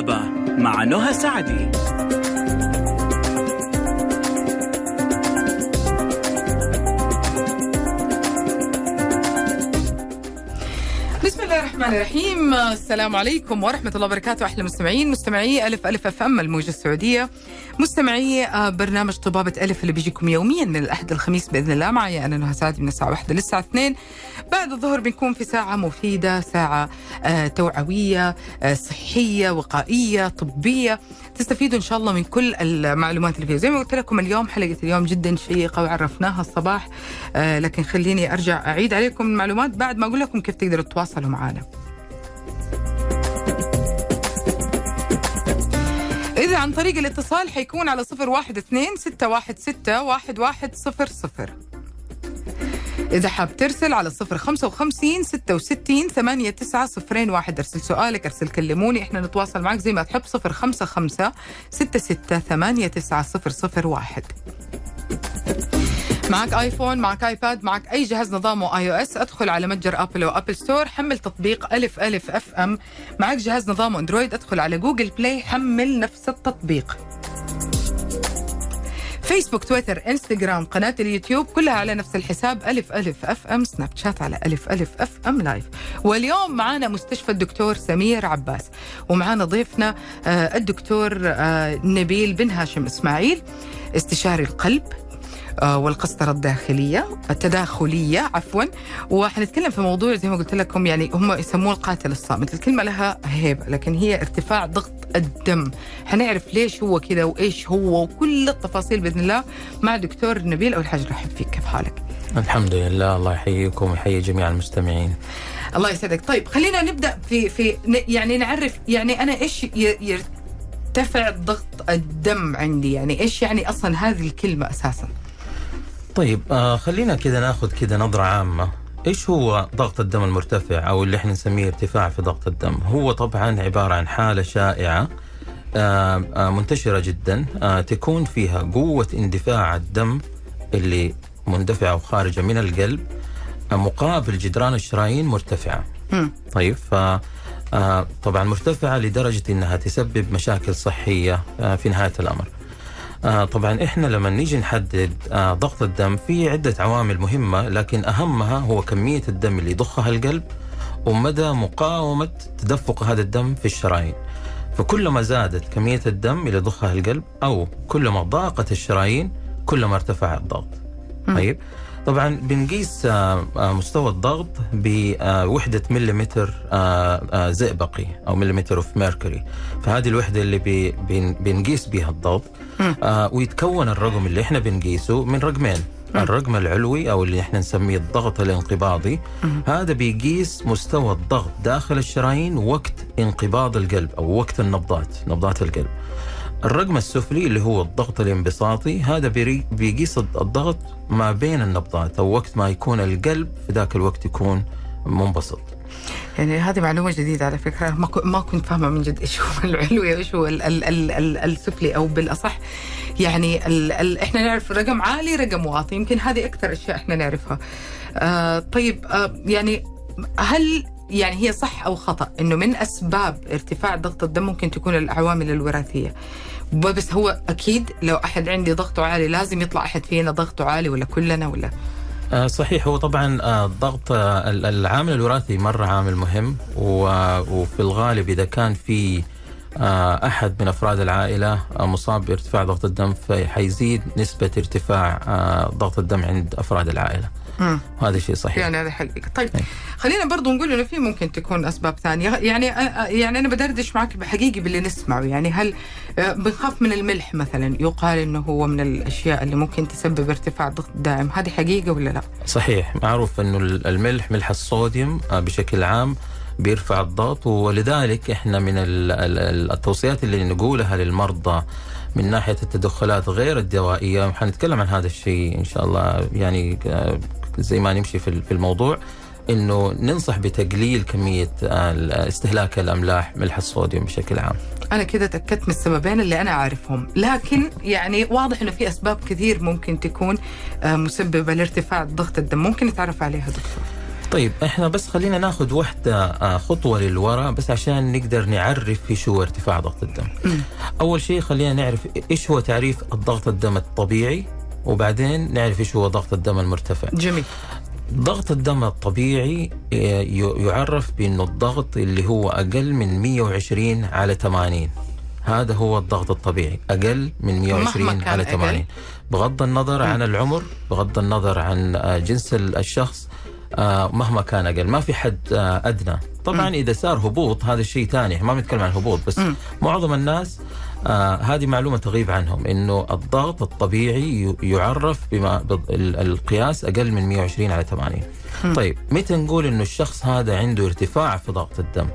الطبابة مع نهى سعدي. الله الرحمن الرحيم. السلام عليكم ورحمة الله وبركاته أحلى مستمعين. مستمعي ألف ألف أف أم الموجة السعودية. مستمعي آه، برنامج طبابة ألف اللي بيجيكم يوميا من الأحد الخميس بإذن الله. معي أنا نهى سعدي من الساعة واحدة للساعة اثنين. بعد الظهر بنكون في ساعة مفيدة ساعة آه، توعوية آه، صحية وقائية طبية. تستفيدوا إن شاء الله من كل المعلومات اللي فيها. زي ما قلت لكم اليوم حلقة اليوم جدا شيقة وعرفناها الصباح آه، لكن خليني أرجع أعيد عليكم المعلومات بعد ما أقول لكم كيف تقدروا تتواصلوا معنا إذا عن طريق الاتصال حيكون على صفر واحد اثنين ستة واحد ستة واحد واحد صفر صفر. إذا حاب ترسل على صفر خمسة وخمسين ستة وستين ثمانية تسعة صفرين واحد أرسل سؤالك أرسل كلموني إحنا نتواصل معك زي ما تحب صفر خمسة خمسة ستة ستة ثمانية تسعة صفر صفر واحد. معك آيفون معك ايباد معك أي جهاز نظامه iOS أدخل على متجر آبل و Apple Store حمل تطبيق ألف ألف FM. معك جهاز نظامه أندرويد أدخل على Google Play حمل نفس التطبيق. فيسبوك تويتر انستغرام قناة اليوتيوب كلها على نفس الحساب ألف ألف FM سناب شات على ألف ألف FM live واليوم معنا مستشفى الدكتور سمير عباس ومعنا ضيفنا آه، الدكتور آه، نبيل بن هاشم إسماعيل استشاري القلب والقسطرة الداخلية التداخلية عفوا. وحنتكلم في موضوع زي ما قلت لكم يعني هم يسموه القاتل الصامت. الكلمة لها هيبة لكن هي ارتفاع ضغط الدم. حنعرف ليش هو كذا وإيش هو وكل التفاصيل بإذن الله مع دكتور نبيل أول حاجة رحب فيك. كيف حالك؟ الحمد لله الله يحييكم ويحيي جميع المستمعين. الله يسعدك. طيب خلينا نبدأ في في يعني نعرف يعني أنا إيش ي- يرتفع ضغط الدم عندي؟ يعني إيش يعني أصلا هذه الكلمة أساسا؟ طيب آه خلينا كذا ناخذ كذا نظرة عامة إيش هو ضغط الدم المرتفع أو اللي إحنا نسميه ارتفاع في ضغط الدم هو طبعا عبارة عن حالة شائعة آه آه منتشرة جدا آه تكون فيها قوة اندفاع الدم اللي مندفعة وخارجة من القلب آه مقابل جدران الشرايين مرتفعة مم. طيب ف آه، طبعا مرتفعة لدرجة إنها تسبب مشاكل صحية آه، في نهاية الأمر. آه، طبعا إحنا لما نيجي نحدد آه، ضغط الدم في عدة عوامل مهمة لكن أهمها هو كمية الدم اللي يضخها القلب ومدى مقاومة تدفق هذا الدم في الشرايين. فكلما زادت كمية الدم اللي يضخها القلب أو كلما ضاقت الشرايين كلما ارتفع الضغط. طيب طبعا بنقيس آه، آه، مستوى الضغط بوحدة مليمتر آه، آه، زئبقي أو millimeter of mercury فهذه الوحدة اللي بنقيس بها الضغط ويتكون الرقم اللي إحنا بنقيسه من رقمين. الرقم العلوي أو اللي إحنا نسميه الضغط الانقباضي. هذا بيقيس مستوى الضغط داخل الشرايين وقت انقباض القلب أو وقت النبضات نبضات القلب. الرقم السفلي اللي هو الضغط الانبساطي هذا بيقيس الضغط ما بين النبضات أو وقت ما يكون القلب في ذاك الوقت يكون منبسط. يعني هذه معلومة جديدة على فكرة. ما ما كنت فاهمة من جد إيش هو العلوي وايش هو ال ال ال ال السفلي أو بالأصح. يعني ال ال إحنا نعرف رقم عالي رقم واطي. يمكن هذه أكثر أشياء إحنا نعرفها. آه طيب آه يعني هل يعني هي صح أو خطأ إنه من أسباب ارتفاع ضغط الدم ممكن تكون العوامل الوراثية. بس هو أكيد لو أحد عندي ضغطه عالي لازم يطلع أحد فينا ضغطه عالي ولا كلنا ولا؟ آه، صحيح هو طبعا آه، الضغط آه، ال- العامل الوراثي مرة عامل مهم وفي الغالب إذا كان في آه، أحد من أفراد العائلة آه، مصاب بارتفاع ضغط الدم فحيزيد نسبة ارتفاع آه، ضغط الدم عند أفراد العائلة. مم. وهذا شيء صحيح. يعني هذا حقيقة. طيب أي. خلينا برضو نقول إنه في ممكن تكون أسباب ثانية. يعني يعني أنا بدردش معك بحقيقي باللي نسمعه. يعني هل بنخاف من الملح مثلا؟ يقال إنه هو من الأشياء اللي ممكن تسبب ارتفاع ضغط دائم. هذه حقيقة ولا لا؟ صحيح. معروف إنه ال- الملح ملح الصوديوم آه، بشكل عام بيرفع الضغط ولذلك إحنا من ال- ال- التوصيات اللي نقولها للمرضى من ناحية التدخلات غير الدوائية. وحنتكلم عن هذا الشيء إن شاء الله. يعني آه، زي ما نمشي في ال- في الموضوع إنه ننصح بتقليل كمية استهلاك الأملاح ملح الصوديوم بشكل عام. أنا كده تأكدت من السببين اللي أنا أعرفهم. لكن يعني واضح إنه في أسباب كثير ممكن تكون آه، مسببة لارتفاع ضغط الدم. ممكن نتعرف عليها دكتور؟ طيب إحنا بس خلينا ناخذ واحدة آه، خطوة للوراء بس عشان نقدر نعرف إيش هو ارتفاع ضغط الدم. أول شيء خلينا نعرف إيش هو تعريف الضغط الدم الطبيعي. وبعدين نعرف إيش هو ضغط الدم المرتفع. جميل. ضغط الدم الطبيعي آه، يعرف بأنه الضغط اللي هو أقل من 120 على 80 هذا هو الضغط الطبيعي أقل من 120 مهما كان على أقل. 80 بغض النظر عن العمر بغض النظر عن آه، جنس ال- الشخص آه، مهما كان أقل. ما في حد أدنى. طبعا إذا صار هبوط هذا الشيء ثاني ما بنتكلم عن هبوط بس. معظم الناس آه هذه معلومة تغيب عنهم إنه الضغط الطبيعي يعرف بما القياس أقل من 120 على 80 طيب متى نقول إنه الشخص هذا عنده ارتفاع في ضغط الدم؟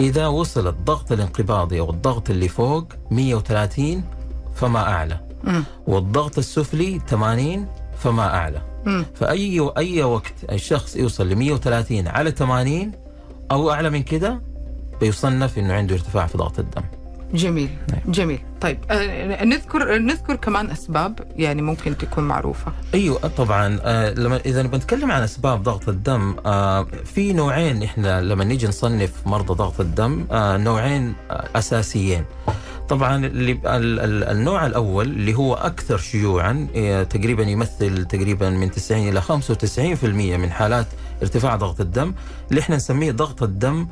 إذا وصل الضغط الانقباضي أو الضغط اللي فوق 130 فما أعلى. والضغط السفلي 80 فما أعلى. فأي أي وقت الشخص يوصل ل 130 على 80 أو أعلى من كده بيصنف إنه عنده ارتفاع في ضغط الدم. جميل نعم. جميل. طيب آه، نذكر نذكر كمان أسباب يعني ممكن تكون معروفة. أيوه طبعا آه لما إذا بنتكلم عن أسباب ضغط الدم آه في نوعين إحنا لما نيجي نصنف مرضى ضغط الدم نوعين أساسيين. طبعا اللي ال- ال- النوع الأول اللي هو أكثر شيوعا تقريبا يمثل تقريبا من 90 إلى 95% من حالات ارتفاع ضغط الدم اللي إحنا نسميه ضغط الدم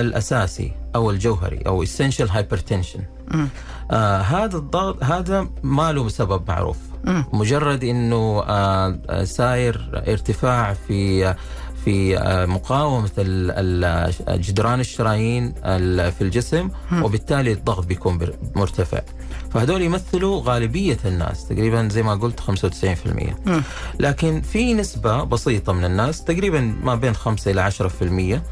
الأساسي أو الجوهري أو essential hypertension. آه هذا الضغط هذا ما له سبب معروف مم. مجرد إنه آه آه، ساير ارتفاع في في آه، ال- جدران الشرايين ال- في الجسم وبالتالي الضغط بيكون مرتفع. فهذول يمثلوا غالبية الناس تقريبا زي ما قلت 95% مم. لكن في نسبة بسيطة من الناس تقريبا ما بين 5 إلى 10%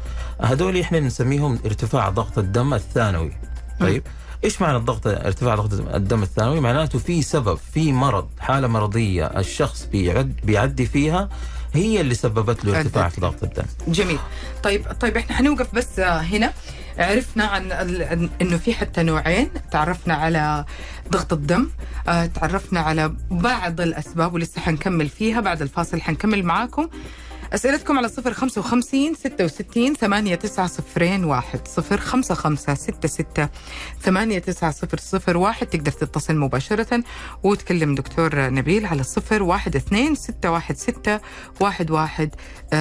هذول إحنا نسميهم ارتفاع ضغط الدم الثانوي. طيب إيش معنى الضغط ارتفاع ضغط الدم الثانوي؟ معناته في سبب في مرض حالة مرضية الشخص بيعد بيعدي فيها هي اللي سببت له ارتفاع. في ضغط الدم. جميل. طيب طيب إحنا حنوقف بس آه، هنا. عرفنا عن ال- إنه في حتى نوعين. تعرفنا على ضغط الدم آه، تعرفنا على بعض الأسباب ولسه حنكمل فيها. بعد الفاصل حنكمل معاكم. أسئلتكم على 055 66 8901 055 66 8901 تقدر تتصل مباشرة وتكلم دكتور نبيل على 012 616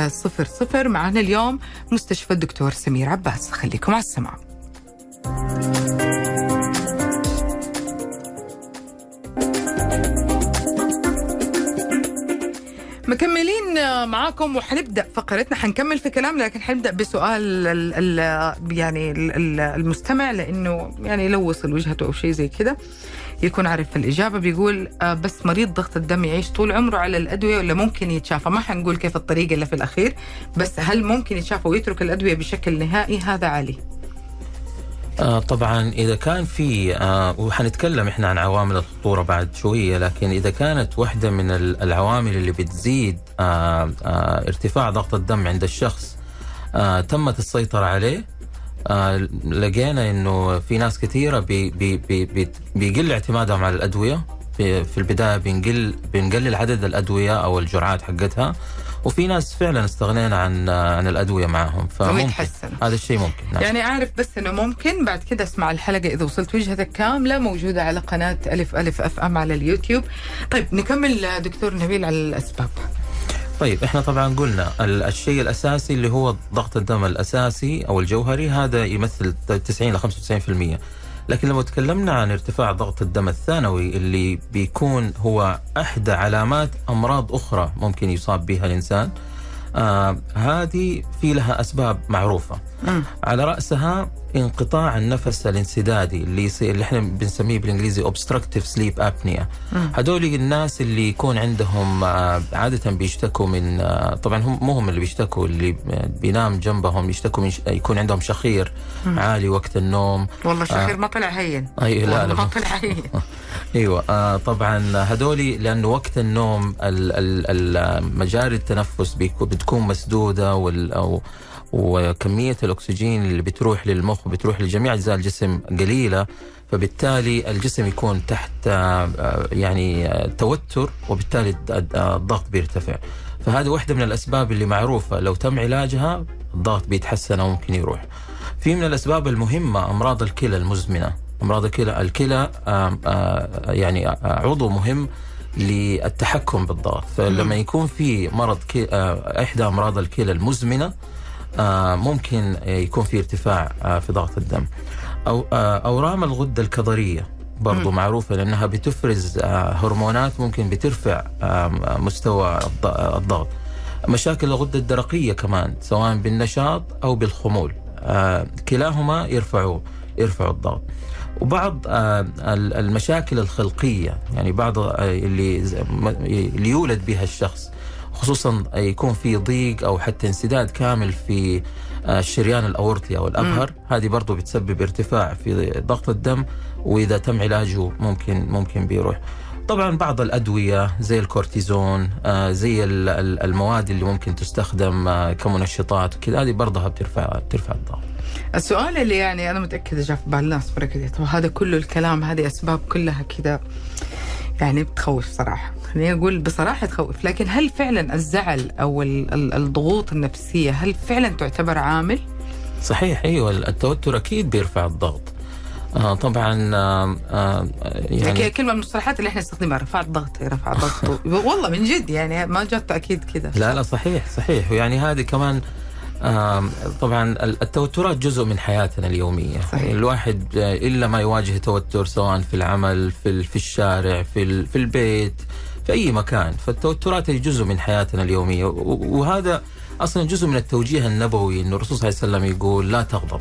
1100 معنا اليوم مستشفى الدكتور سمير عباس. خليكم على السمع مكملين معاكم وحنبدأ فقرتنا حنكمل في كلام لكن حنبدأ بسؤال ال ال يعني ال- ال- المستمع لأنه يعني لو وصل وجهته أو شيء زي كده يكون عارف الإجابة. بيقول آه، بس مريض ضغط الدم يعيش طول عمره على الأدوية ولا ممكن يتشافى؟ ما حنقول كيف الطريقة اللي في الأخير بس هل ممكن يتشافى ويترك الأدوية بشكل نهائي؟ هذا علي. آه طبعا إذا كان في آه وحنتكلم إحنا عن عوامل الخطورة بعد شوية لكن إذا كانت واحدة من ال- العوامل اللي بتزيد آه آه ارتفاع ضغط الدم عند الشخص آه تمت السيطرة عليه آه لقينا إنه في ناس كثيرة بي بي بي بي بيقل اعتمادهم على الأدوية. في البداية بنقل بنقلل عدد الأدوية أو الجرعات حقتها. وفي ناس فعلا استغنينا عن عن الأدوية معاهم فممكن. هذا الشيء ممكن. نعم. يعني أعرف بس إنه ممكن بعد كده أسمع الحلقة إذا وصلت وجهتك كاملة موجودة على قناة ألف ألف FM على اليوتيوب. طيب نكمل دكتور نبيل على الأسباب. طيب إحنا طبعا قلنا ال- الشيء الأساسي اللي هو ضغط الدم الأساسي أو الجوهري هذا يمثل 90 ل 95% لكن لو تكلمنا عن ارتفاع ضغط الدم الثانوي اللي بيكون هو إحدى علامات أمراض أخرى ممكن يصاب بها الإنسان آه هذه في لها أسباب معروفة. مم. على رأسها انقطاع النفس الانسدادي اللي يصير اللي إحنا بنسميه بالإنجليزي obstructive sleep apnea. هذول الناس اللي يكون عندهم آه، عادة بيشتكوا من آه، طبعا هم مو هم اللي بيشتكوا اللي بينام جنبهم يشتكوا من يكون عندهم شخير عالي وقت النوم. والله شخير ما طلع هين. أي لا والله ما لا طلع هين. أيوه آه طبعا هذول لأنه وقت النوم ال- ال- ال- مجاري التنفس بتكون مسدودة وال أو وكمية الأكسجين اللي بتروح للمخ بتروح لجميع أجزاء الجسم قليلة فبالتالي الجسم يكون تحت آه، آه، يعني آه، توتر وبالتالي الضغط بيرتفع. فهذه واحدة من الأسباب اللي معروفة لو تم علاجها الضغط بيتحسن أو ممكن يروح. في من الأسباب المهمة أمراض الكلى المزمنة. أمراض الكلى. الكلى يعني آه، عضو مهم للتحكم بالضغط. فلما يكون في مرض كي آه، إحدى أمراض الكلى المزمنة آه، ممكن يكون في ارتفاع في ضغط الدم. أو أورام الغدة الكظرية برضو مم. معروفة لأنها بتفرز هرمونات ممكن بترفع مستوى الض- الضغط. مشاكل الغدة الدرقية كمان سواء بالنشاط أو بالخمول. كلاهما يرفعوا يرفعوا الضغط. وبعض آه، ال- المشاكل الخلقية يعني بعض آه، اللي م- يولد بها الشخص خصوصا يكون في ضيق أو حتى انسداد كامل في آه، الشريان الاورطي أو الأبهر هذه برضو بتسبب ارتفاع في ضغط الدم وإذا تم علاجه ممكن ممكن بيروح. طبعا بعض الأدوية زي الكورتيزون آه، زي ال- ال- المواد اللي ممكن تستخدم آه، كمنشطات وكذا هذه برضها بترفع بترفع الضغط. السؤال اللي يعني أنا متأكدة جاء في بال الناس بركض وهذا كله الكلام هذه أسباب كلها كذا يعني بتخوف صراحة. خليني أقول بصراحة تخوف لكن هل فعلا الزعل ال- الضغوط النفسية هل فعلا تعتبر عامل؟ صحيح أيوه التوتر أكيد بيرفع الضغط. آه طبعا آه آه يعني يعني كلمة من المصطلحات اللي إحنا نستخدمها رفع الضغط رفع الضغط. والله من جد يعني ما جات تاكيد كذا. لا لا صحيح صحيح. ويعني هذه كمان طبعا ال- التوترات جزء من حياتنا اليومية. صحيح. الواحد آه، إلا ما يواجه توتر سواء في العمل في في الشارع في في البيت في أي مكان. فالتوترات هي جزء من حياتنا اليومية. وهذا أصلا جزء من التوجيه النبوي انه الرسول صلى الله عليه وسلم يقول لا تغضب.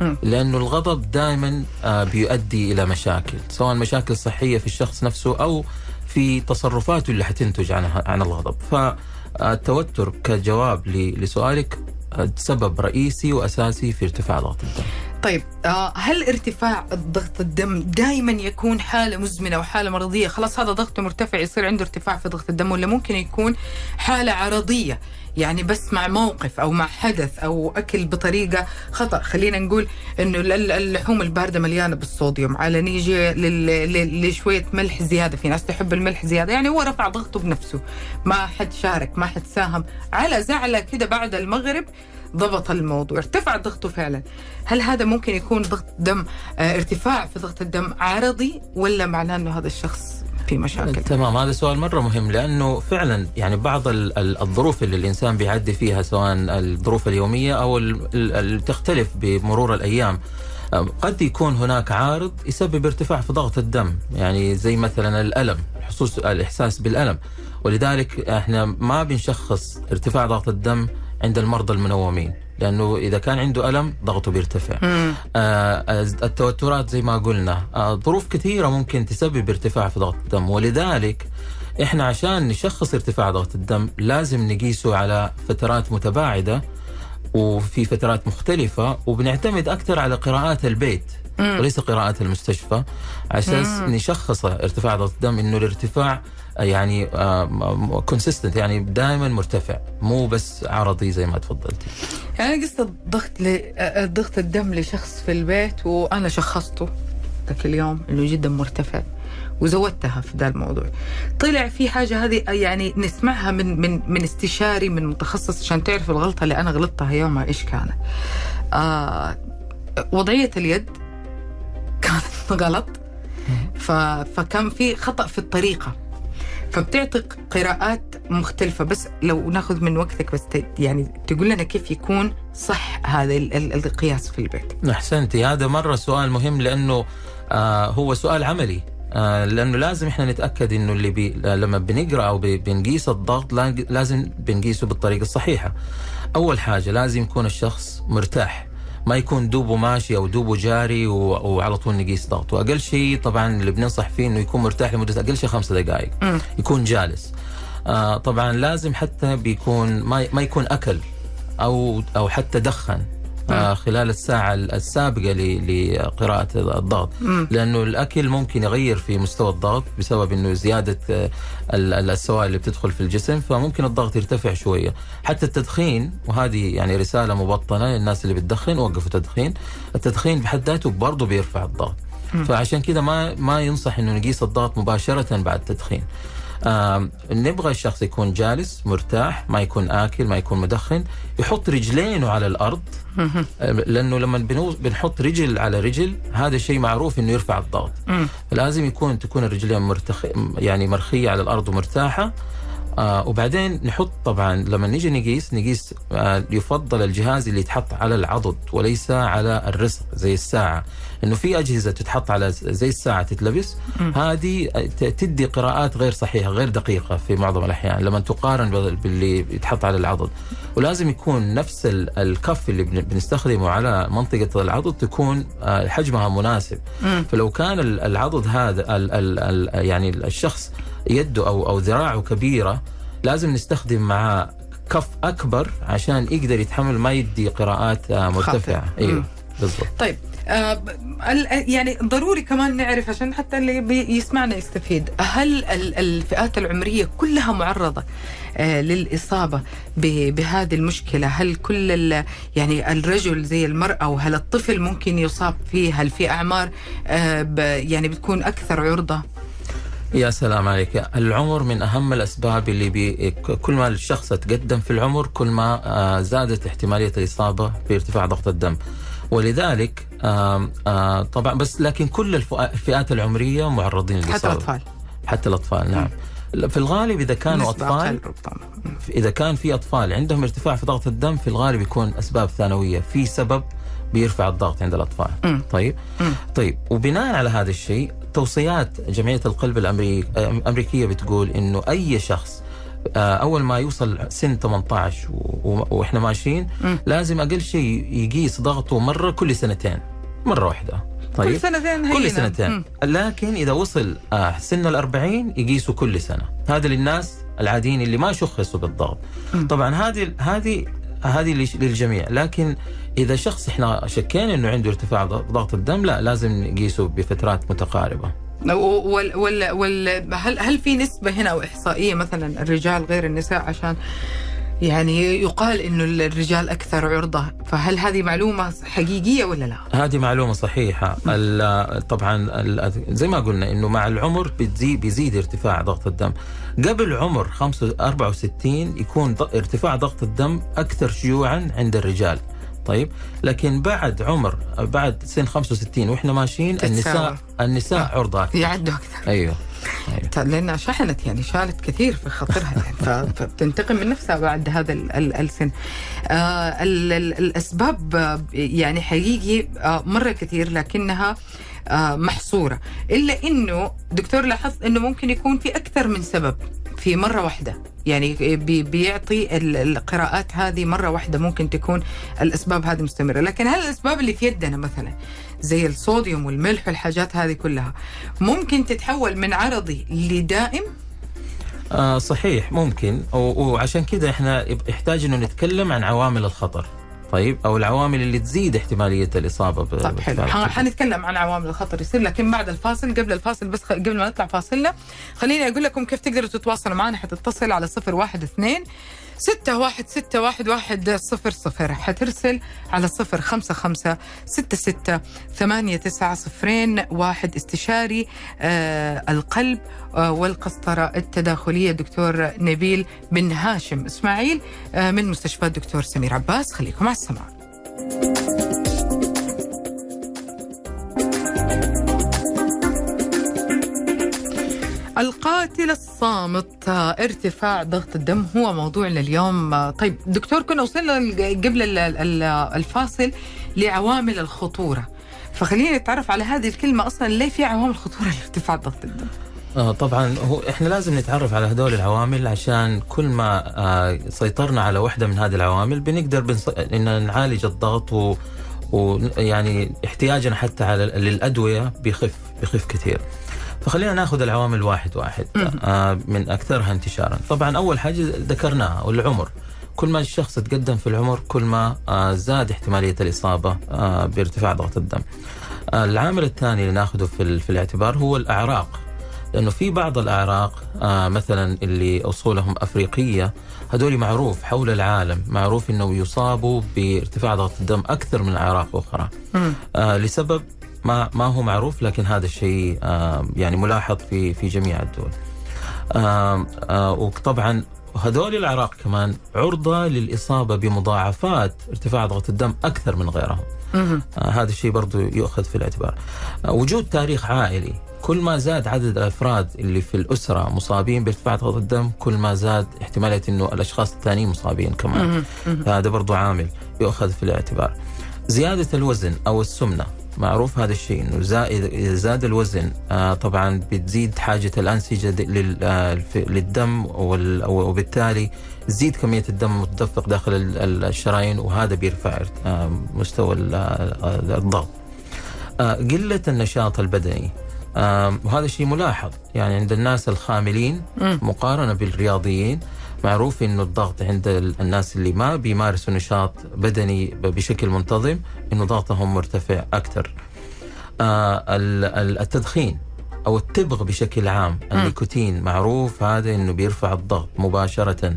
مم. لأنه الغضب دائما بيؤدي إلى مشاكل سواء مشاكل صحية في الشخص نفسه أو في تصرفاته اللي حتنتج عن عن الغضب فالتوتر كجواب ل- لسؤالك آه، سبب رئيسي وأساسي في ارتفاع ضغط الدم طيب آه هل ارتفاع الضغط الدم دائما يكون حالة مزمنة وحاله مرضية؟ خلاص هذا ضغطه مرتفع يصير عنده ارتفاع في ضغط الدم ولا ممكن يكون حالة عرضية؟ يعني بس مع موقف أو مع حدث أو أكل بطريقة خطأ. خلينا نقول إنه ال- ال- اللحوم الباردة مليانة بالصوديوم. على نيجي لشوية ملح زيادة. في ناس تحب الملح زيادة. يعني هو رفع ضغطه بنفسه. ما حد شارك ما حد ساهم. على زعلة كده بعد المغرب ضبط الموضوع ارتفع ضغطه فعلا. هل هذا ممكن يكون ضغط دم آه، ارتفاع في ضغط الدم عرضي ولا معناه إنه هذا الشخص في مشاكل؟ تمام هذا سؤال مرة مهم لأنه فعلا يعني بعض ال- ال- الظروف اللي الإنسان بيعدي فيها سواء الظروف اليومية أو ال- ال- اللي تختلف بمرور الأيام أم، قد يكون هناك عارض يسبب ارتفاع في ضغط الدم. يعني زي مثلا الألم حصوص الإحساس بالألم. ولذلك إحنا ما بنشخص ارتفاع ضغط الدم عند المرضى المنومين لأنه إذا كان عنده ألم ضغطه بيرتفع. مم. آه، التوترات زي ما قلنا آه، ظروف كثيرة ممكن تسبب ارتفاع في ضغط الدم. ولذلك إحنا عشان نشخص ارتفاع ضغط الدم لازم نقيسه على فترات متباعدة وفي فترات مختلفة وبنعتمد أكثر على قراءات البيت. مم. وليس قراءات المستشفى عشان. نشخص ارتفاع ضغط الدم إنه الارتفاع آه، يعني كونسيستنت يعني دائما مرتفع مو بس عرضي زي ما تفضلتي يعني قصة ضغط ل... آه، ضغط الدم لشخص في البيت وأنا شخصته ذاك اليوم إنه جدا مرتفع وزودتها في ذا الموضوع طلع في حاجة هذه يعني نسمعها من من من استشاري من متخصص عشان تعرف الغلطة اللي أنا غلطتها يومها إيش كانت آه وضعية اليد كانت غلط. فكان في خطأ في الطريقة. فبتعطي قراءات مختلفة. بس لو ناخذ من وقتك بس يعني تقول لنا كيف يكون صح هذا ال- ال- القياس في البيت. أحسنتي. هذا مرة سؤال مهم لأنه آه هو سؤال عملي. آه لأنه لازم إحنا نتأكد إنه اللي بي لما بنقرأ أو بنقيس الضغط لا- لازم بنقيسه بالطريقة الصحيحة. أول حاجة لازم يكون الشخص مرتاح. ما يكون دوبه ماشي أو دوبه جاري وعلى طول نقيس ضغطه، أقل شيء طبعا اللي بننصح فيه إنه يكون مرتاح لمدة أقل شيء خمسة دقائق. يكون جالس. آه طبعا لازم حتى بيكون ما ما يكون أكل أو أو حتى دخن خلال الساعة السابقة ل- لقراءة الضغط. مم. لأنه الأكل ممكن يغير في مستوى الضغط بسبب إنه زيادة آه، ال- ال- السوائل اللي بتدخل في الجسم فممكن الضغط يرتفع شوية. حتى التدخين وهذه يعني رسالة مبطنة للناس اللي بتدخن وقفوا تدخين. التدخين بحد ذاته برضه بيرفع الضغط. فعشان كذا ما ما ينصح إنه نقيس الضغط مباشرة بعد التدخين. آه نبغى الشخص يكون جالس مرتاح ما يكون آكل ما يكون مدخن يحط رجلينه على الأرض. لأنه لما بنحط رجل على رجل هذا شيء معروف إنه يرفع الضغط. لازم يكون تكون الرجلين مرتخ يعني مرخية على الأرض ومرتاحة. آه وبعدين نحط طبعا لما نيجي نقيس نقيس آه يفضل الجهاز اللي يتحط على العضد وليس على الرسغ زي الساعة. إنه في أجهزة تتحط على زي الساعة تتلبس هذه تدي قراءات غير صحيحة غير دقيقة في معظم الأحيان لما تقارن بال- باللي يتحط على العضد ولازم يكون نفس ال- الكف اللي بن- بنستخدمه على منطقة العضد تكون آه حجمها مناسب. فلو كان ال- العضد هذا ال ال ال يعني الشخص يده أو أو ذراعه كبيرة لازم نستخدم معاه كف أكبر عشان يقدر يتحمل ما يدي قراءات آه، مرتفعة. أيوه. بالضبط طيب يعني ضروري كمان نعرف عشان حتى اللي بي- يسمعنا يستفيد. هل ال- الفئات العمرية كلها معرضة آه للإصابة بهذه المشكلة؟ هل كل يعني الرجل زي المرأة وهل الطفل ممكن يصاب فيه؟ هل في أعمار آه يعني بتكون أكثر عرضة؟ يا سلام عليك. العمر من أهم الأسباب اللي بي كل ما الشخص تقدم في العمر كل ما آه، زادت احتمالية الإصابة بارتفاع ضغط الدم. ولذلك طبعا بس لكن كل الفئ- الفئات العمرية معرضين حتى الأطفال. حتى الأطفال نعم. في الغالب إذا كانوا أطفال إذا كان في أطفال عندهم ارتفاع في ضغط الدم في الغالب يكون أسباب ثانوية. في سبب بيرفع الضغط عند الأطفال. مم. طيب؟ مم. طيب وبناء على هذا الشيء توصيات جمعية القلب الأمريكية بتقول إنه أي شخص أول ما يوصل سن 18 و- و- وإحنا ماشيين. لازم أقل شيء يقيس ضغطه مرة كل سنتين مرة واحدة. طيب؟ كل سنتين هينا. كل سنتين. مم. لكن إذا وصل آه سن الأربعين يقيسوا كل سنة. هذا للناس العاديين اللي ما شخصوا بالضغط. مم. طبعا هذه هذه هذه للجميع. لكن إذا شخص إحنا شكينا إنه عنده ارتفاع ضغط الدم لا لازم نقيسه بفترات متقاربة. وال وال وال هل هل في نسبة هنا أو إحصائية مثلا الرجال غير النساء؟ عشان يعني يقال إنه الرجال أكثر عرضة. فهل هذه معلومة حقيقية ولا لا؟ هذه معلومة صحيحة. طبعا زي ما قلنا إنه مع العمر بتزيد بيزيد ارتفاع ضغط الدم. قبل عمر 5 64 يكون ارتفاع ضغط الدم أكثر شيوعا عند الرجال. طيب. لكن بعد عمر بعد سن 65 وإحنا ماشيين تتساوى. النساء النساء عرضه أكثر. يعدوا أكثر. أيوه. أيوه لأنها شحنت يعني شالت كثير في خاطرها يعني فبتنتقم من نفسها بعد هذا ال- ال- السن. آه ال- ال- الأسباب آه، يعني حقيقي آه مرة كثير لكنها آه محصورة. إلا إنه دكتور لاحظ إنه ممكن يكون في أكثر من سبب. في مرة واحدة. يعني بي- بيعطي ال- القراءات هذه مرة واحدة ممكن تكون الأسباب هذه مستمرة. لكن هل الأسباب اللي في يدنا مثلا زي الصوديوم والملح والحاجات هذه كلها ممكن تتحول من عرضي لدائم؟ آه صحيح ممكن. وعشان كذا إحنا يحتاج إنه نتكلم عن عوامل الخطر. طيب أو العوامل اللي تزيد احتمالية الإصابة ب- طيب حلو. حنتكلم عن عوامل الخطر يصير لكن بعد الفاصل قبل الفاصل بس خ- قبل ما نطلع فاصلنا خليني أقول لكم كيف تقدروا تتواصلوا معنا حتتصل على صفر واحد اثنين ستة واحد ستة واحد واحد صفر صفر. حترسل على صفر خمسة خمسة ستة ستة ثمانية تسعة صفرين واحد. استشاري آه القلب آه والقسطرة التداخلية دكتور نبيل بن هاشم. إسماعيل آه من مستشفى الدكتور سمير عباس. خليكم على السماع. القاتل الصامت. ارتفاع ضغط الدم هو موضوعنا اليوم. طيب دكتور كنا وصلنا قبل ال- ال- الفاصل لعوامل الخطورة. فخلينا نتعرف على هذه الكلمة أصلا. ليه في عوامل خطورة لارتفاع ضغط الدم؟ آه طبعا هو إحنا لازم نتعرف على هذول العوامل عشان كل ما آه سيطرنا على واحدة من هذه العوامل بنقدر بنص... إن نعالج الضغط و... ويعني احتياجنا حتى على للأدوية بيخف بيخف كثير. فخلينا ناخذ العوامل واحد واحد آه من أكثرها انتشارا. طبعا أول حاجة ذكرناها والعمر. كل ما الشخص تقدم في العمر كل ما آه زاد احتمالية الإصابة آه بارتفاع ضغط الدم. العامل الثاني اللي ناخذه في, في الاعتبار هو الأعراق. لأنه في بعض الأعراق مثلا اللي أصولهم أفريقية هذول معروف حول العالم معروف إنه يصابوا بارتفاع ضغط الدم أكثر من أعراق أخرى لسبب ما ما هو معروف لكن هذا الشيء آه يعني ملاحظ في في جميع الدول. آه آه وطبعا هذول الاعراق كمان عرضة للإصابة بمضاعفات ارتفاع ضغط الدم أكثر من غيرهم. آه هذا الشيء برضو يؤخذ في الاعتبار. آه وجود تاريخ عائلي كل ما زاد عدد الأفراد اللي في الأسرة مصابين بارتفاع ضغط الدم كل ما زاد احتمالية إنه الأشخاص الثانيين مصابين كمان. فهذا برضو عامل يؤخذ في الاعتبار زيادة الوزن أو السمنة معروف هذا الشيء إنه زائد اذا زاد الوزن آه طبعا بتزيد حاجة الأنسجة آه، للدم وبالتالي تزيد كمية الدم المتدفق داخل ال- ال- الشرايين وهذا بيرفع آه، مستوى آه، الضغط. آه، قلة النشاط البدني وهذا شيء ملاحظ يعني عند الناس الخاملين. مقارنة بالرياضيين معروف إنه الضغط عند ال- الناس اللي ما بيمارسوا نشاط بدني بشكل منتظم إنه ضغطهم مرتفع أكثر. آه ال- ال- التدخين أو التبغ بشكل عام النيكوتين معروف هذا إنه بيرفع الضغط مباشرة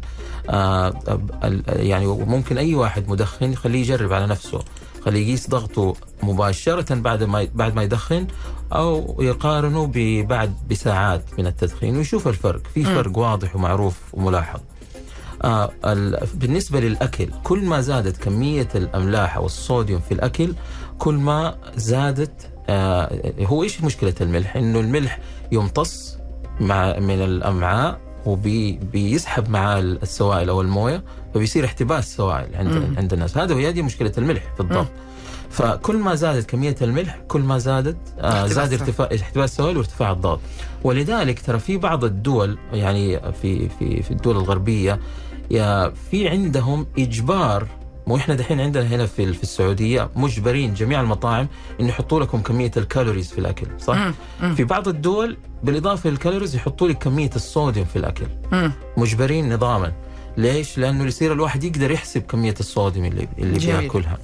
آه يعني ممكن أي واحد مدخن يخليه يجرب على نفسه خليه يقيس ضغطه مباشرة بعد ما بعد ما يدخن أو يقارنه ببعد بساعات من التدخين ويشوف الفرق. في فرق واضح ومعروف وملاحظ. آه ال- بالنسبة للأكل كل ما زادت كمية الأملاح أو الصوديوم في الأكل كل ما زادت آه هو إيش مشكلة الملح؟ إنه الملح يمتص مع من الأمعاء وبيسحب معاه السوائل أو الموية فبيصير احتباس سوائل عند مم. عند الناس هذا هي دي مشكلة الملح في الضغط فكل ما زادت كمية الملح كل ما زادت آه زاد. ارتفاع احتباس السوائل وارتفاع الضغط ولذلك ترى في بعض الدول يعني في في في الدول الغربية يا في عندهم إجبار وإحنا دحين عندنا هنا في في السعودية مجبرين جميع المطاعم انه يحطوا لكم كمية ال calories في الأكل صح؟ مم. مم. في بعض الدول بالإضافة لل calories يحطوا لك كمية الصوديوم في الأكل مم. مجبرين نظاما ليش؟ لأنه يصير الواحد يقدر يحسب كمية الصوديوم اللي اللي جميل. بيأكلها.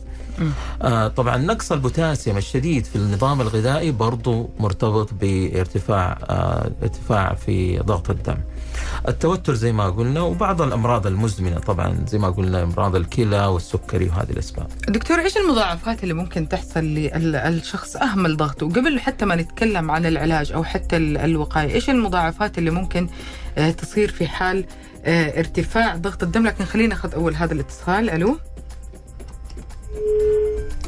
آه طبعا نقص البوتاسيوم الشديد في النظام الغذائي برضو مرتبط بارتفاع آه ارتفاع في ضغط الدم التوتر زي ما قلنا وبعض الأمراض المزمنة طبعا زي ما قلنا أمراض الكلى والسكري وهذه الأسباب دكتور إيش المضاعفات اللي ممكن تحصل للشخص أهمل ضغطه قبل حتى ما نتكلم عن العلاج أو حتى ال- الوقاية إيش المضاعفات اللي ممكن آه، تصير في حال آه، ارتفاع ضغط الدم لكن خلينا ناخذ أول هذا الاتصال. ألو؟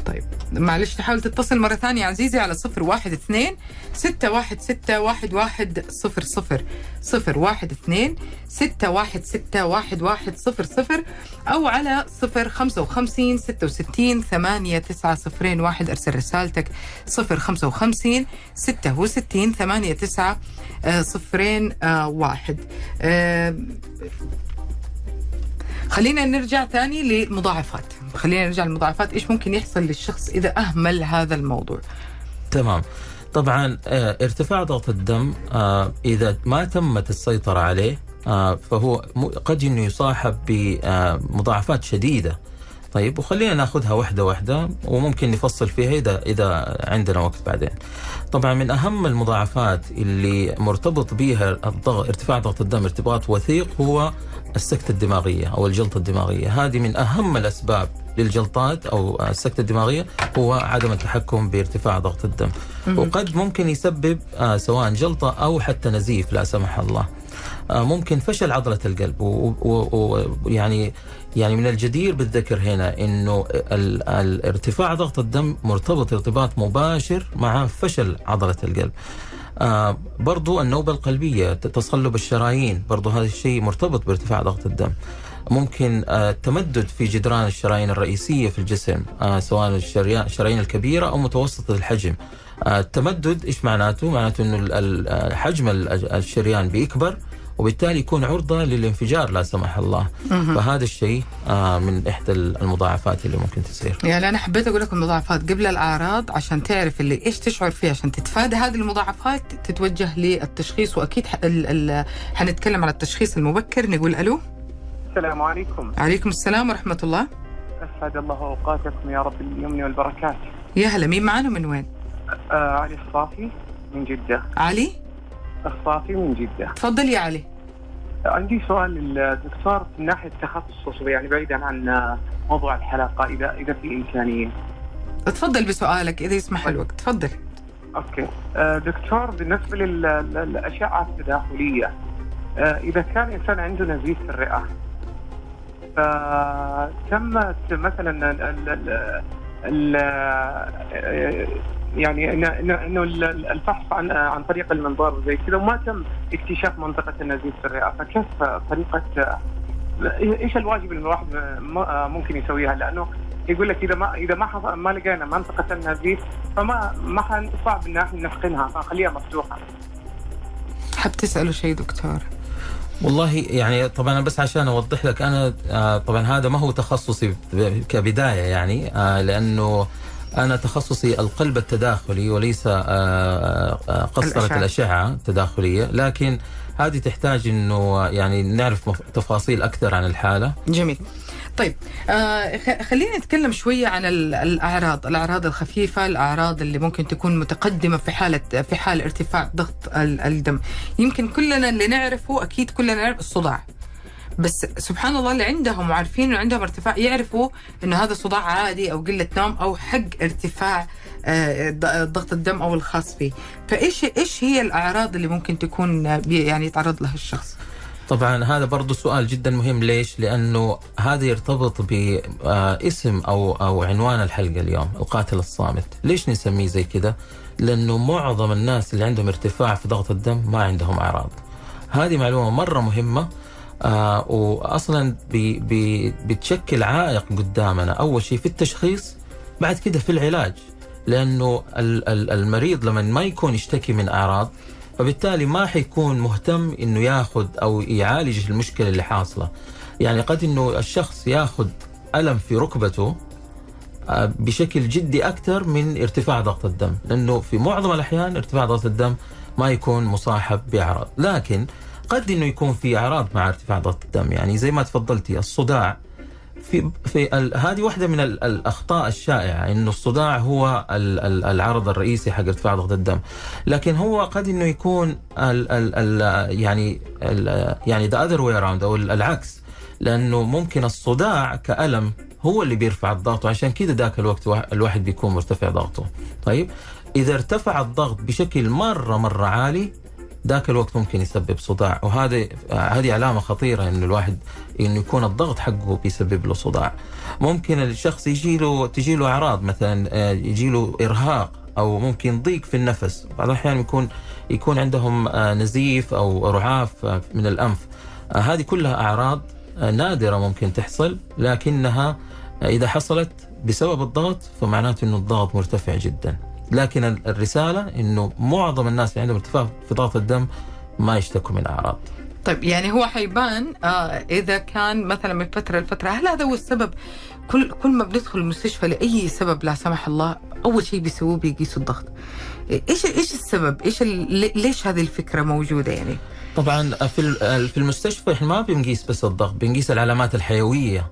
طيب. معلش تحاول تتصل مرة ثانية عزيزي على صفر واحد اثنين ستة واحد ستة واحد واحد صفر صفر صفر واحد اثنين ستة واحد ستة واحد واحد صفر صفر أو على صفر خمسة وخمسين ستة وستين ثمانية تسعة صفرين واحد أرسل رسالتك صفر خمسة وخمسين ستة وستين ثمانية تسعة صفرين آه، واحد. آه، خلينا نرجع ثاني للمضاعفات خلينا نرجع للمضاعفات. إيش ممكن يحصل للشخص إذا أهمل هذا الموضوع؟ تمام. طبعا آه، ارتفاع ضغط الدم آه، إذا ما تمت السيطرة عليه آه، فهو قد إنه يصاحب بمضاعفات شديدة. طيب وخلينا ناخذها واحدة واحدة وممكن نفصل فيها إذا إذا عندنا وقت بعدين. طبعا من أهم المضاعفات اللي مرتبط بها الضغط ارتفاع ضغط الدم ارتباط وثيق هو السكتة الدماغية أو الجلطة الدماغية. هذه من أهم الأسباب للجلطات أو السكتة الدماغية هو عدم التحكم بارتفاع ضغط الدم. وقد ممكن يسبب آه، سواء جلطة أو حتى نزيف لا سمح الله. ممكن فشل عضلة القلب ويعني يعني من الجدير بالذكر هنا إنه ارتفاع ضغط الدم مرتبط ارتباط مباشر مع فشل عضلة القلب. آه برضو النوبة القلبية تصلب الشرايين برضو هذا الشيء مرتبط بارتفاع ضغط الدم ممكن آه تمدد في جدران الشرايين الرئيسية في الجسم آه سواء الشرايين الكبيرة أو متوسطة الحجم آه التمدد إيش معناته؟ معناته أنه ال- حجم ال- الشريان بيكبر وبالتالي يكون عرضة للانفجار لا سمح الله. فهذا الشيء آه من إحدى المضاعفات اللي ممكن تصير. يعني أنا حبيت أقول لكم مضاعفات قبل الأعراض عشان تعرف اللي إيش تشعر فيه عشان تتفادى. هذه المضاعفات تتوجه للتشخيص وأكيد ح... ال... ال... حنتكلم على التشخيص المبكر. نقول ألو. السلام عليكم. عليكم السلام ورحمة الله. أسعد الله أوقاتكم يا رب اليمن والبركات. يا هلا مين معنا من وين؟ آه علي الصافي من جدة. علي؟ الصافي من جدة. تفضل يا علي. عندي سؤال. للدكتور من ناحية تخصص يعني بعيدا عن آه، موضوع الحلقة إذا إذا في إمكانية. تفضل بسؤالك إذا يسمح الوقت. تفضل. أوكي. آه، دكتور بالنسبة لل- للأشعة التداخلية آه، إذا كان إنسان عنده نزيف في الرئة فتمت مثلا ال ال ال ال يعني انه إنه- إنه ال- الفحص عن عن طريق المنظار زي كذا وما تم اكتشاف منطقة النزيف في الرئة. فكيف طريقه إيش الواجب اللي الواحد ممكن يسويها؟ لأنه يقول لك إذا ما إذا ما ما لقينا منطقة النزيف فما ما صعب إن إحنا نحقنها فنخليها مفتوحة. حاب تسأله شيء دكتور؟ والله يعني طبعا بس عشان أوضح لك أنا آه، طبعا هذا ما هو تخصصي كبداية يعني آه، لأنه أنا تخصصي القلب التداخلي وليس آه، آه، قسطره الأشعة. الأشعة التداخلية لكن هذه تحتاج إنه يعني نعرف تفاصيل أكثر عن الحالة. جميل. طيب آه خلينا نتكلم شوية عن ال- الأعراض الأعراض الخفيفة الأعراض اللي ممكن تكون متقدمة في حالة في حال ارتفاع ضغط ال- الدم. يمكن كلنا اللي نعرفه أكيد كلنا نعرف الصداع. بس سبحان الله اللي عندهم وعارفين إنه عندهم ارتفاع يعرفوا إنه هذا صداع عادي أو قلة نوم أو حق ارتفاع آه، ضغط الدم أو الخاص فيه فإيش إيش هي الأعراض اللي ممكن تكون آه، يعني يتعرض لها الشخص طبعا هذا برضو سؤال جدا مهم ليش؟ لأنه هذا يرتبط باسم أو أو عنوان الحلقة اليوم القاتل الصامت، ليش نسميه زي كذا؟ لأنه معظم الناس اللي عندهم ارتفاع في ضغط الدم ما عندهم أعراض. هذه معلومة مرة مهمة آه واصلا بتشكل عائق قدامنا. أول شيء في التشخيص بعد كده في العلاج. لأنه ال- ال- المريض لما ما يكون يشتكي من أعراض فبالتالي ما حيكون مهتم إنه ياخذ أو يعالج المشكلة اللي حاصلة. يعني قد إنه الشخص ياخذ ألم في ركبته آه، بشكل جدي أكثر من ارتفاع ضغط الدم. لأنه في معظم الأحيان ارتفاع ضغط الدم ما يكون مصاحب بأعراض. لكن قد إنه يكون في إعراض مع ارتفاع ضغط الدم. يعني زي ما تفضلتي الصداع في في ال- هذه واحدة من ال- الأخطاء الشائعة إنه الصداع هو ال- ال- العرض الرئيسي حق ارتفاع ضغط الدم. لكن هو قد إنه يكون ال ال ال يعني ال يعني the other way around أو ال- العكس. لأنه ممكن الصداع كألم هو اللي بيرفع الضغط وعشان كذا ذاك الوقت وا- الواحد بيكون مرتفع ضغطه. طيب إذا ارتفع الضغط بشكل مرة مرة عالي ذاك الوقت ممكن يسبب صداع. وهذه هذه علامة خطيرة انه الواحد انه يكون الضغط حقه بيسبب له صداع. ممكن الشخص يجي له تجي له أعراض مثلا آه، يجي له إرهاق أو ممكن ضيق في النفس. بعض الأحيان يكون يكون عندهم آه، نزيف أو رعاف آه، من الأنف. آه، هذه كلها أعراض آه، نادرة ممكن تحصل لكنها آه، إذا حصلت بسبب الضغط فمعناته إنه الضغط مرتفع جدا. لكن ال- الرسالة إنه معظم الناس اللي عندهم ارتفاع في ضغط الدم ما يشتكوا من أعراض. طيب يعني هو حيبان آه إذا كان مثلا من فترة لفترة هل هذا هو السبب؟ كل كل ما بندخل المستشفى لأي سبب لا سمح الله أول شيء بيسووه بيقيسوا الضغط. إيش إيش السبب؟ إيش ليش هذه الفكرة موجودة يعني؟ طبعا في في المستشفى إحنا ما بنقيس بس الضغط بنقيس العلامات الحيوية.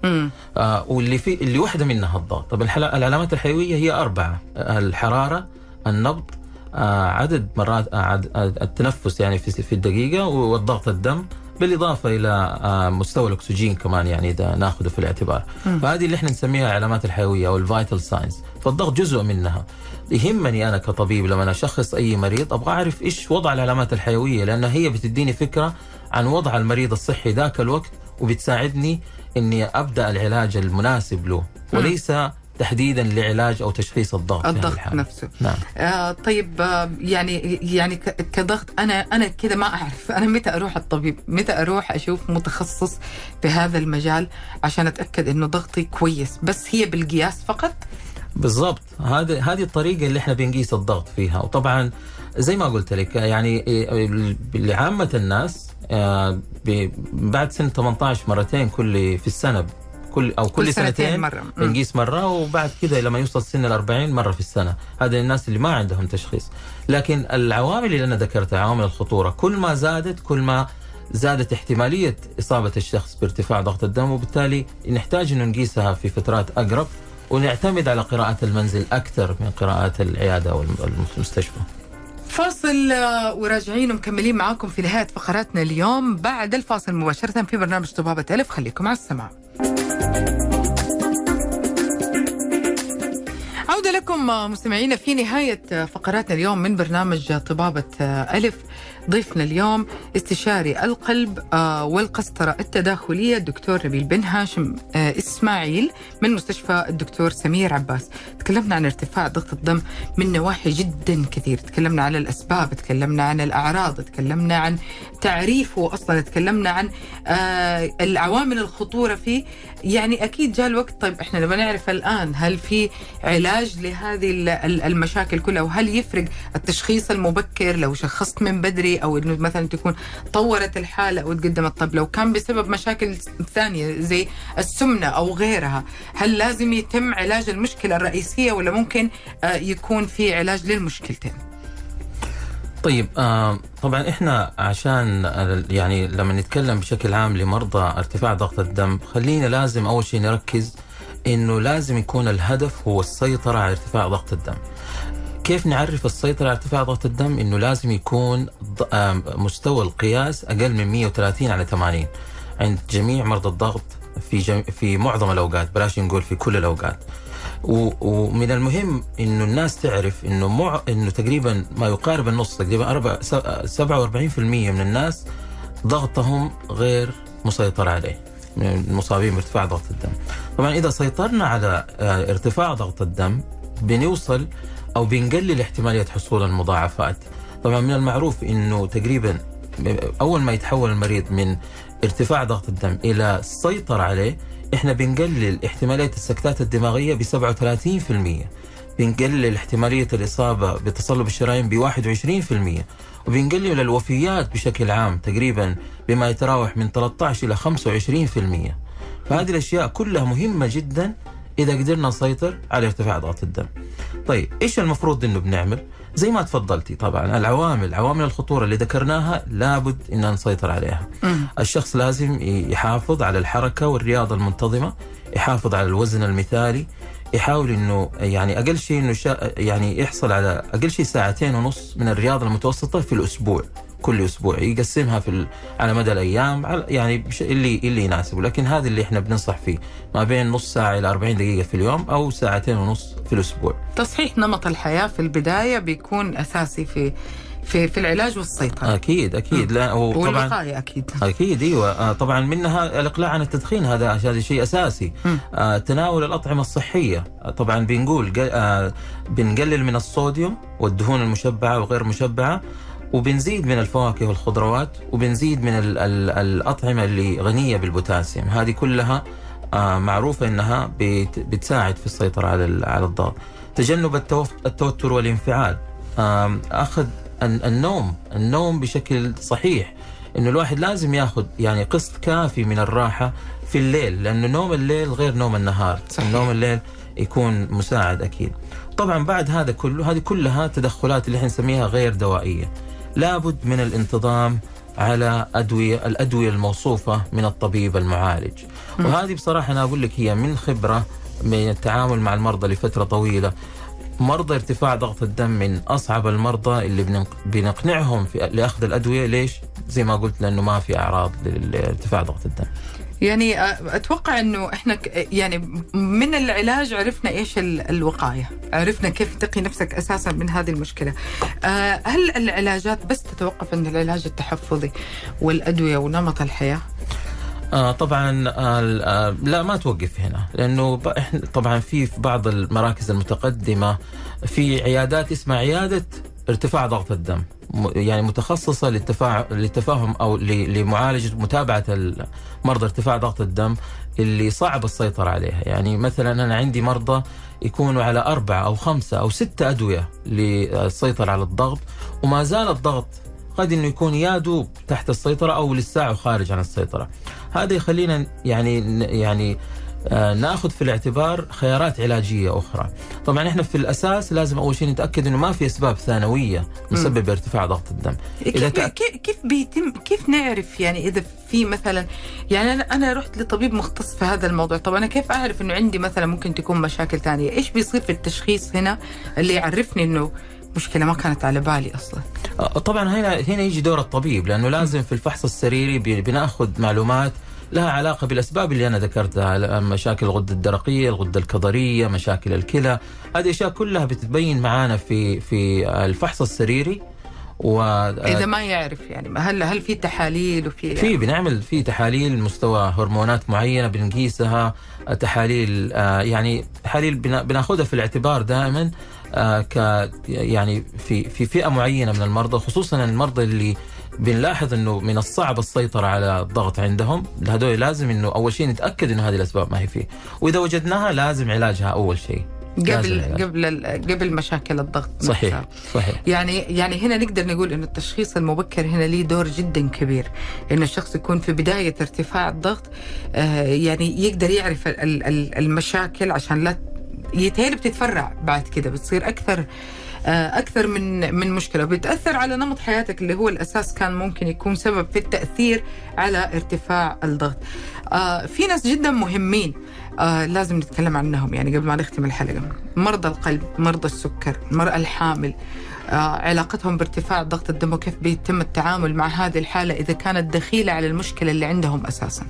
آه واللي في اللي واحدة منها الضغط. طب العلامات الحيوية هي أربعة الحرارة النبض آه عدد مرات آه عد آه، التنفس يعني في في الدقيقة والضغط الدم بالإضافة إلى آه مستوى الأكسجين كمان يعني إذا ناخذه في الاعتبار. فهذه اللي إحنا نسميها العلامات الحيوية أو ال vital signs. فالضغط جزء منها. يهمني أنا كطبيب لما أشخص أي مريض أبغى أعرف إيش وضع العلامات الحيوية لأن هي بتديني فكرة عن وضع المريض الصحي ذاك الوقت وبتساعدني إني أبدأ العلاج المناسب له وليس تحديدا لعلاج أو تشخيص الضغط هذه الضغط. نفسه. نعم. آه طيب آه يعني يعني كضغط أنا أنا كذا ما أعرف. أنا متى أروح الطبيب؟ متى أروح أشوف متخصص في هذا المجال عشان أتأكد إنه ضغطي كويس؟ بس هي بالقياس فقط؟ بالضبط. هذه هذه الطريقة اللي إحنا بنقيس الضغط فيها. وطبعا زي ما قلت لك يعني إيه، لعامه الناس آه، بعد سن 18 مرتين كل في السنة كل أو كل, كل سنتين سنتين مرة. مم. بنقيس مرة وبعد كده لما يوصل سن ال 40 مرة في السنة. هذا الناس اللي ما عندهم تشخيص. لكن العوامل اللي أنا ذكرتها عوامل الخطورة. كل ما زادت كل ما زادت احتمالية إصابة الشخص بارتفاع ضغط الدم وبالتالي نحتاج إنه نقيسها في فترات أقرب. ونعتمد على قراءات المنزل أكثر من قراءات العيادة أو المستشفى. فاصل آه، وراجعين ومكملين معاكم في نهاية فقراتنا اليوم. بعد الفاصل مباشرة في برنامج طبابة ألف. خليكم على السماع. عودة لكم آه، مستمعينا في نهاية آه، فقراتنا اليوم من برنامج طبابة ألف. ضيفنا اليوم استشاري القلب آه، والقسطرة التداخلية الدكتور نبيل بن هاشم آه، إسماعيل من مستشفى الدكتور سمير عباس. تكلمنا عن ارتفاع ضغط الدم من نواحي جدا كثير. تكلمنا عن الأسباب تكلمنا عن الأعراض تكلمنا عن تعريفه أصلا تكلمنا عن آه، العوامل الخطورة فيه يعني أكيد جاء الوقت. طيب إحنا نبغى نعرف الآن هل في علاج لهذه ال- ال- المشاكل كلها وهل يفرق التشخيص المبكر؟ لو شخصت من بدري أو إنه مثلا تكون طورت الحالة أو تقدمت طب لو كان بسبب مشاكل ثانية زي السمنة أو غيرها هل لازم يتم علاج المشكلة الرئيسية ولا ممكن آه، يكون في علاج للمشكلتين طيب آه طبعا إحنا عشان يعني لما نتكلم بشكل عام لمرضى ارتفاع ضغط الدم خلينا لازم أول شيء نركز إنه لازم يكون الهدف هو السيطرة على ارتفاع ضغط الدم. كيف نعرف السيطرة على ارتفاع ضغط الدم؟ إنه لازم يكون مستوى القياس أقل من 130 على 80 عند جميع مرضى الضغط في جم... في معظم الأوقات بلاش نقول في كل الأوقات. و- ومن المهم إنه الناس تعرف إنه مع إنه تقريبا ما يقارب النص تقريبا أربع س- 47% من الناس ضغطهم غير مسيطر عليه من المصابين بارتفاع ضغط الدم. طبعا إذا سيطرنا على آه، ارتفاع ضغط الدم بنوصل أو بنقلل احتماليه حصول المضاعفات. طبعا من المعروف إنه تقريبا أول ما يتحول المريض من ارتفاع ضغط الدم إلى السيطره عليه إحنا بنقلل احتمالية السكتات الدماغية ب 37% بنقلل احتمالية الإصابة بتصلب الشرايين ب 21% وبنقلل الوفيات بشكل عام تقريبا بما يتراوح من 13 إلى 25% فهذه الأشياء كلها مهمة جدا إذا قدرنا نسيطر على ارتفاع ضغط الدم. طيب إيش المفروض إنه بنعمل؟ زي ما تفضلتي طبعا العوامل عوامل الخطورة اللي ذكرناها لابد إن نسيطر عليها. الشخص لازم يحافظ على الحركة والرياضة المنتظمة، يحافظ على الوزن المثالي، يحاول إنه يعني أقل شيء إنه شا يعني يحصل على أقل شيء ساعتين ونص من الرياضة المتوسطة في الأسبوع. كل أسبوع يقسمها في على مدى الأيام على يعني اللي اللي يناسبه لكن هذا اللي إحنا بننصح فيه ما بين نص ساعة إلى 40 دقيقة في اليوم أو ساعتين ونص في الأسبوع. تصحيح نمط الحياة في البداية بيكون أساسي في في في العلاج والسيطرة. أكيد أكيد. لا وطبعا والوقاية أكيد. أكيد أيوه. آه، طبعا منها الإقلاع عن التدخين هذا هذا شيء أساسي. آه، تناول الأطعمة الصحية. آه، طبعا بنقول قل- آه، بنقلل من الصوديوم والدهون المشبعة وغير مشبعة. وبنزيد من الفواكه والخضروات وبنزيد من ال ال الأطعمة اللي غنية بالبوتاسيوم. هذه كلها آه، معروفة إنها بت- بتساعد في السيطرة على على الضغط. تجنب التوتر والانفعال. ال- النوم النوم بشكل صحيح. إنه الواحد لازم ياخذ يعني قسط كافي من الراحة في الليل لأنه نوم الليل غير نوم النهار. صحيح. نوم الليل يكون مساعد أكيد. طبعا بعد هذا كله هذه كلها تدخلات اللي إحنا نسميها غير دوائية. لابد من الانتظام على ادويه الأدوية الموصوفة من الطبيب المعالج وهذه بصراحة أنا أقول لك هي من خبرة من التعامل مع المرضى لفترة طويلة مرضى ارتفاع ضغط الدم من أصعب المرضى اللي بنق- بنقنعهم في لأخذ الأدوية ليش؟ زي ما قلت لأنه ما في أعراض لارتفاع ضغط الدم. يعني أتوقع إنه إحنا يعني من العلاج عرفنا إيش ال- الوقاية، عرفنا كيف تقي نفسك أساسا من هذه المشكلة. هل العلاجات بس تتوقف عند العلاج التحفظي والأدوية ونمط الحياة؟ آه طبعا آه لا ما توقف هنا لأنه إحنا طبعا في بعض المراكز المتقدمة في عيادات اسمها عيادة ارتفاع ضغط الدم يعني متخصصة للتفاهم أو لمعالجة متابعة مرضى ارتفاع ضغط الدم اللي صعب السيطرة عليها يعني مثلا أنا عندي مرضى يكونوا على أربعة أو خمسة أو ستة أدوية للسيطرة على الضغط وما زال الضغط قد إنه يكون يا دوب تحت السيطرة أو لساعة خارج عن السيطرة. هذا يخلينا يعني يعني ناخذ في الاعتبار خيارات علاجية أخرى. طبعا إحنا في الأساس لازم أول شيء نتأكد إنه ما في أسباب ثانوية مسببة ارتفاع ضغط الدم. إذا كيف تأ- كيف بيتم كيف نعرف يعني إذا في مثلا يعني أنا أنا رحت لطبيب مختص في هذا الموضوع طب أنا كيف أعرف إنه عندي مثلا ممكن تكون مشاكل ثانية إيش بيصير في التشخيص هنا اللي يعرفني إنه مشكلة ما كانت على بالي أصلا آه، طبعا هنا هنا يجي دور الطبيب لأنه لازم في الفحص السريري بناخذ معلومات لها علاقة بالأسباب اللي أنا ذكرتها مشاكل الغدة الدرقية، الغدة الكظريه، مشاكل الكلى، هذه أشياء كلها بتتبين معانا في في الفحص السريري و إذا ما يعرف يعني هل هل في تحاليل وفي في بنعمل في تحاليل مستوى هرمونات معينة بنقيسها تحاليل آه، يعني تحاليل بنا- بناخذها في الاعتبار دائما آه، ك يعني في في فئة معينة من المرضى خصوصا المرضى اللي بنلاحظ إنه من الصعب السيطرة على الضغط عندهم. هذول لازم إنه أول شيء نتأكد إنه هذه الأسباب ما هي فيه. وإذا وجدناها لازم علاجها أول شيء. قبل. قبل قبل مشاكل الضغط صحيح نفسها. صحيح. يعني يعني هنا نقدر نقول إنه التشخيص المبكر هنا ليه دور جدا كبير. إنه الشخص يكون في بداية ارتفاع الضغط آه يعني يقدر يعرف ال- ال- المشاكل عشان لا يتهيألي بتتفرع بعد كده بتصير أكثر أكثر من من مشكلة. بتاثر على نمط حياتك اللي هو الأساس كان ممكن يكون سبب في التأثير على ارتفاع الضغط. آه، في ناس جدا مهمين آه، لازم نتكلم عنهم. يعني قبل ما نختم الحلقة مرضى القلب مرضى السكر المراه الحامل آه، علاقتهم بارتفاع ضغط الدم وكيف بيتم التعامل مع هذه الحالة إذا كانت دخيلة على المشكلة اللي عندهم أساسا.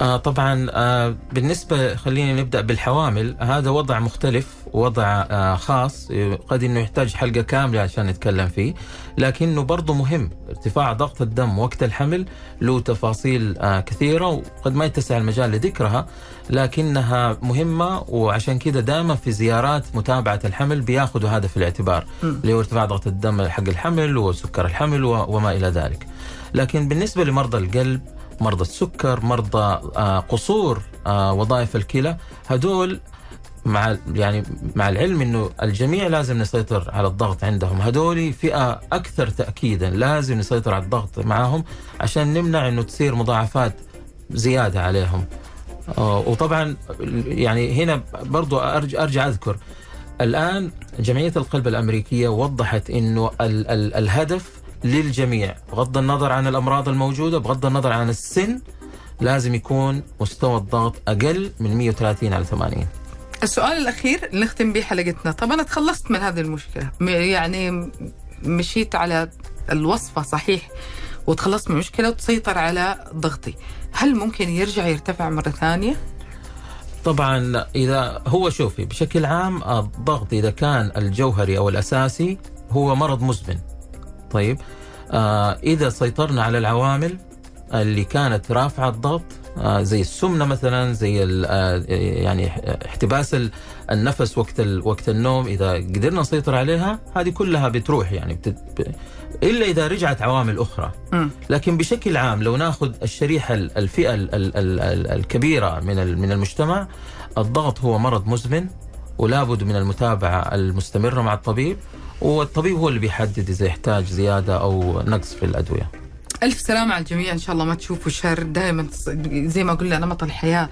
آه طبعا آه بالنسبة خلينا نبدأ بالحوامل. هذا وضع مختلف وضع آه خاص قد إنه يحتاج حلقة كاملة عشان نتكلم فيه لكنه برضه مهم. ارتفاع ضغط الدم وقت الحمل له تفاصيل آه كثيرة وقد ما يتسع المجال لذكرها لكنها مهمة وعشان كده دائما في زيارات متابعة الحمل بياخذوا هذا في الاعتبار اللي هو ارتفاع ضغط الدم حق الحمل وسكر الحمل وما إلى ذلك. لكن بالنسبة لمرضى القلب مرضى السكر مرضى آه، قصور آه، وظائف الكلى. هدول مع يعني مع العلم إنه الجميع لازم نسيطر على الضغط عندهم. هدول فئة أكثر تاكيدا لازم نسيطر على الضغط معاهم عشان نمنع إنه تصير مضاعفات زيادة عليهم. آه، وطبعا يعني هنا برضو ارجع أرجع أذكر. الآن جمعية القلب الأمريكية وضحت إنه ال ال الهدف للجميع. بغض النظر عن الأمراض الموجودة بغض النظر عن السن لازم يكون مستوى الضغط أقل من 130 على 80 السؤال الأخير اللي نختم به حلقتنا. طب أنا تخلصت من هذه المشكلة. يعني مشيت على الوصفة صحيح وتخلصت من المشكلة وتسيطر على ضغطي. هل ممكن يرجع يرتفع مرة ثانية؟ طبعا إذا هو شوفي بشكل عام الضغط إذا كان الجوهري أو الأساسي هو مرض مزمن. طيب. آه إذا سيطرنا على العوامل اللي كانت رافعة الضغط آه زي السمنة مثلا زي آه يعني احتباس ال- النفس وقت ال- وقت النوم إذا قدرنا نسيطر عليها هذه كلها بتروح يعني بت... ب- إلا إذا رجعت عوامل أخرى. لكن بشكل عام لو ناخذ الشريحة ال- الفئة ال- ال- ال- ال- الكبيرة من من المجتمع الضغط هو مرض مزمن ولا بد من المتابعة المستمرة مع الطبيب. والطبيب هو اللي بيحدد إذا يحتاج زيادة أو نقص في الأدوية. ألف سلامة على الجميع. إن شاء الله ما تشوفوا شر. دائما زي ما قلنا نمط الحياة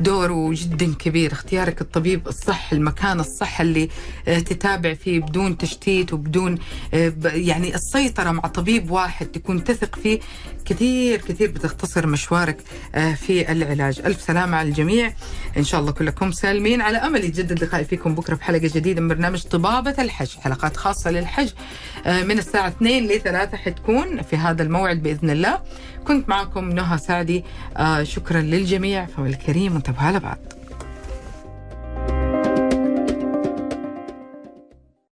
دوره جدا كبير. اختيارك الطبيب الصح المكان الصح اللي آه، تتابع فيه بدون تشتيت وبدون آه، يعني السيطرة مع طبيب واحد تكون تثق فيه. كثير كثير بتختصر مشوارك آه، في العلاج. ألف سلامة على الجميع. إن شاء الله كلكم سالمين. على أمل يتجدد لقائي فيكم بكرة في حلقة جديدة من برنامج طبابة الحج. حلقات خاصة للحج من الساعة 2 ل 3 حتكون في هذا الموعد بإذن الله. كنت معكم نهى سعدي. آه، شكرا للجميع. فالكريم وانتبهوا على بعض.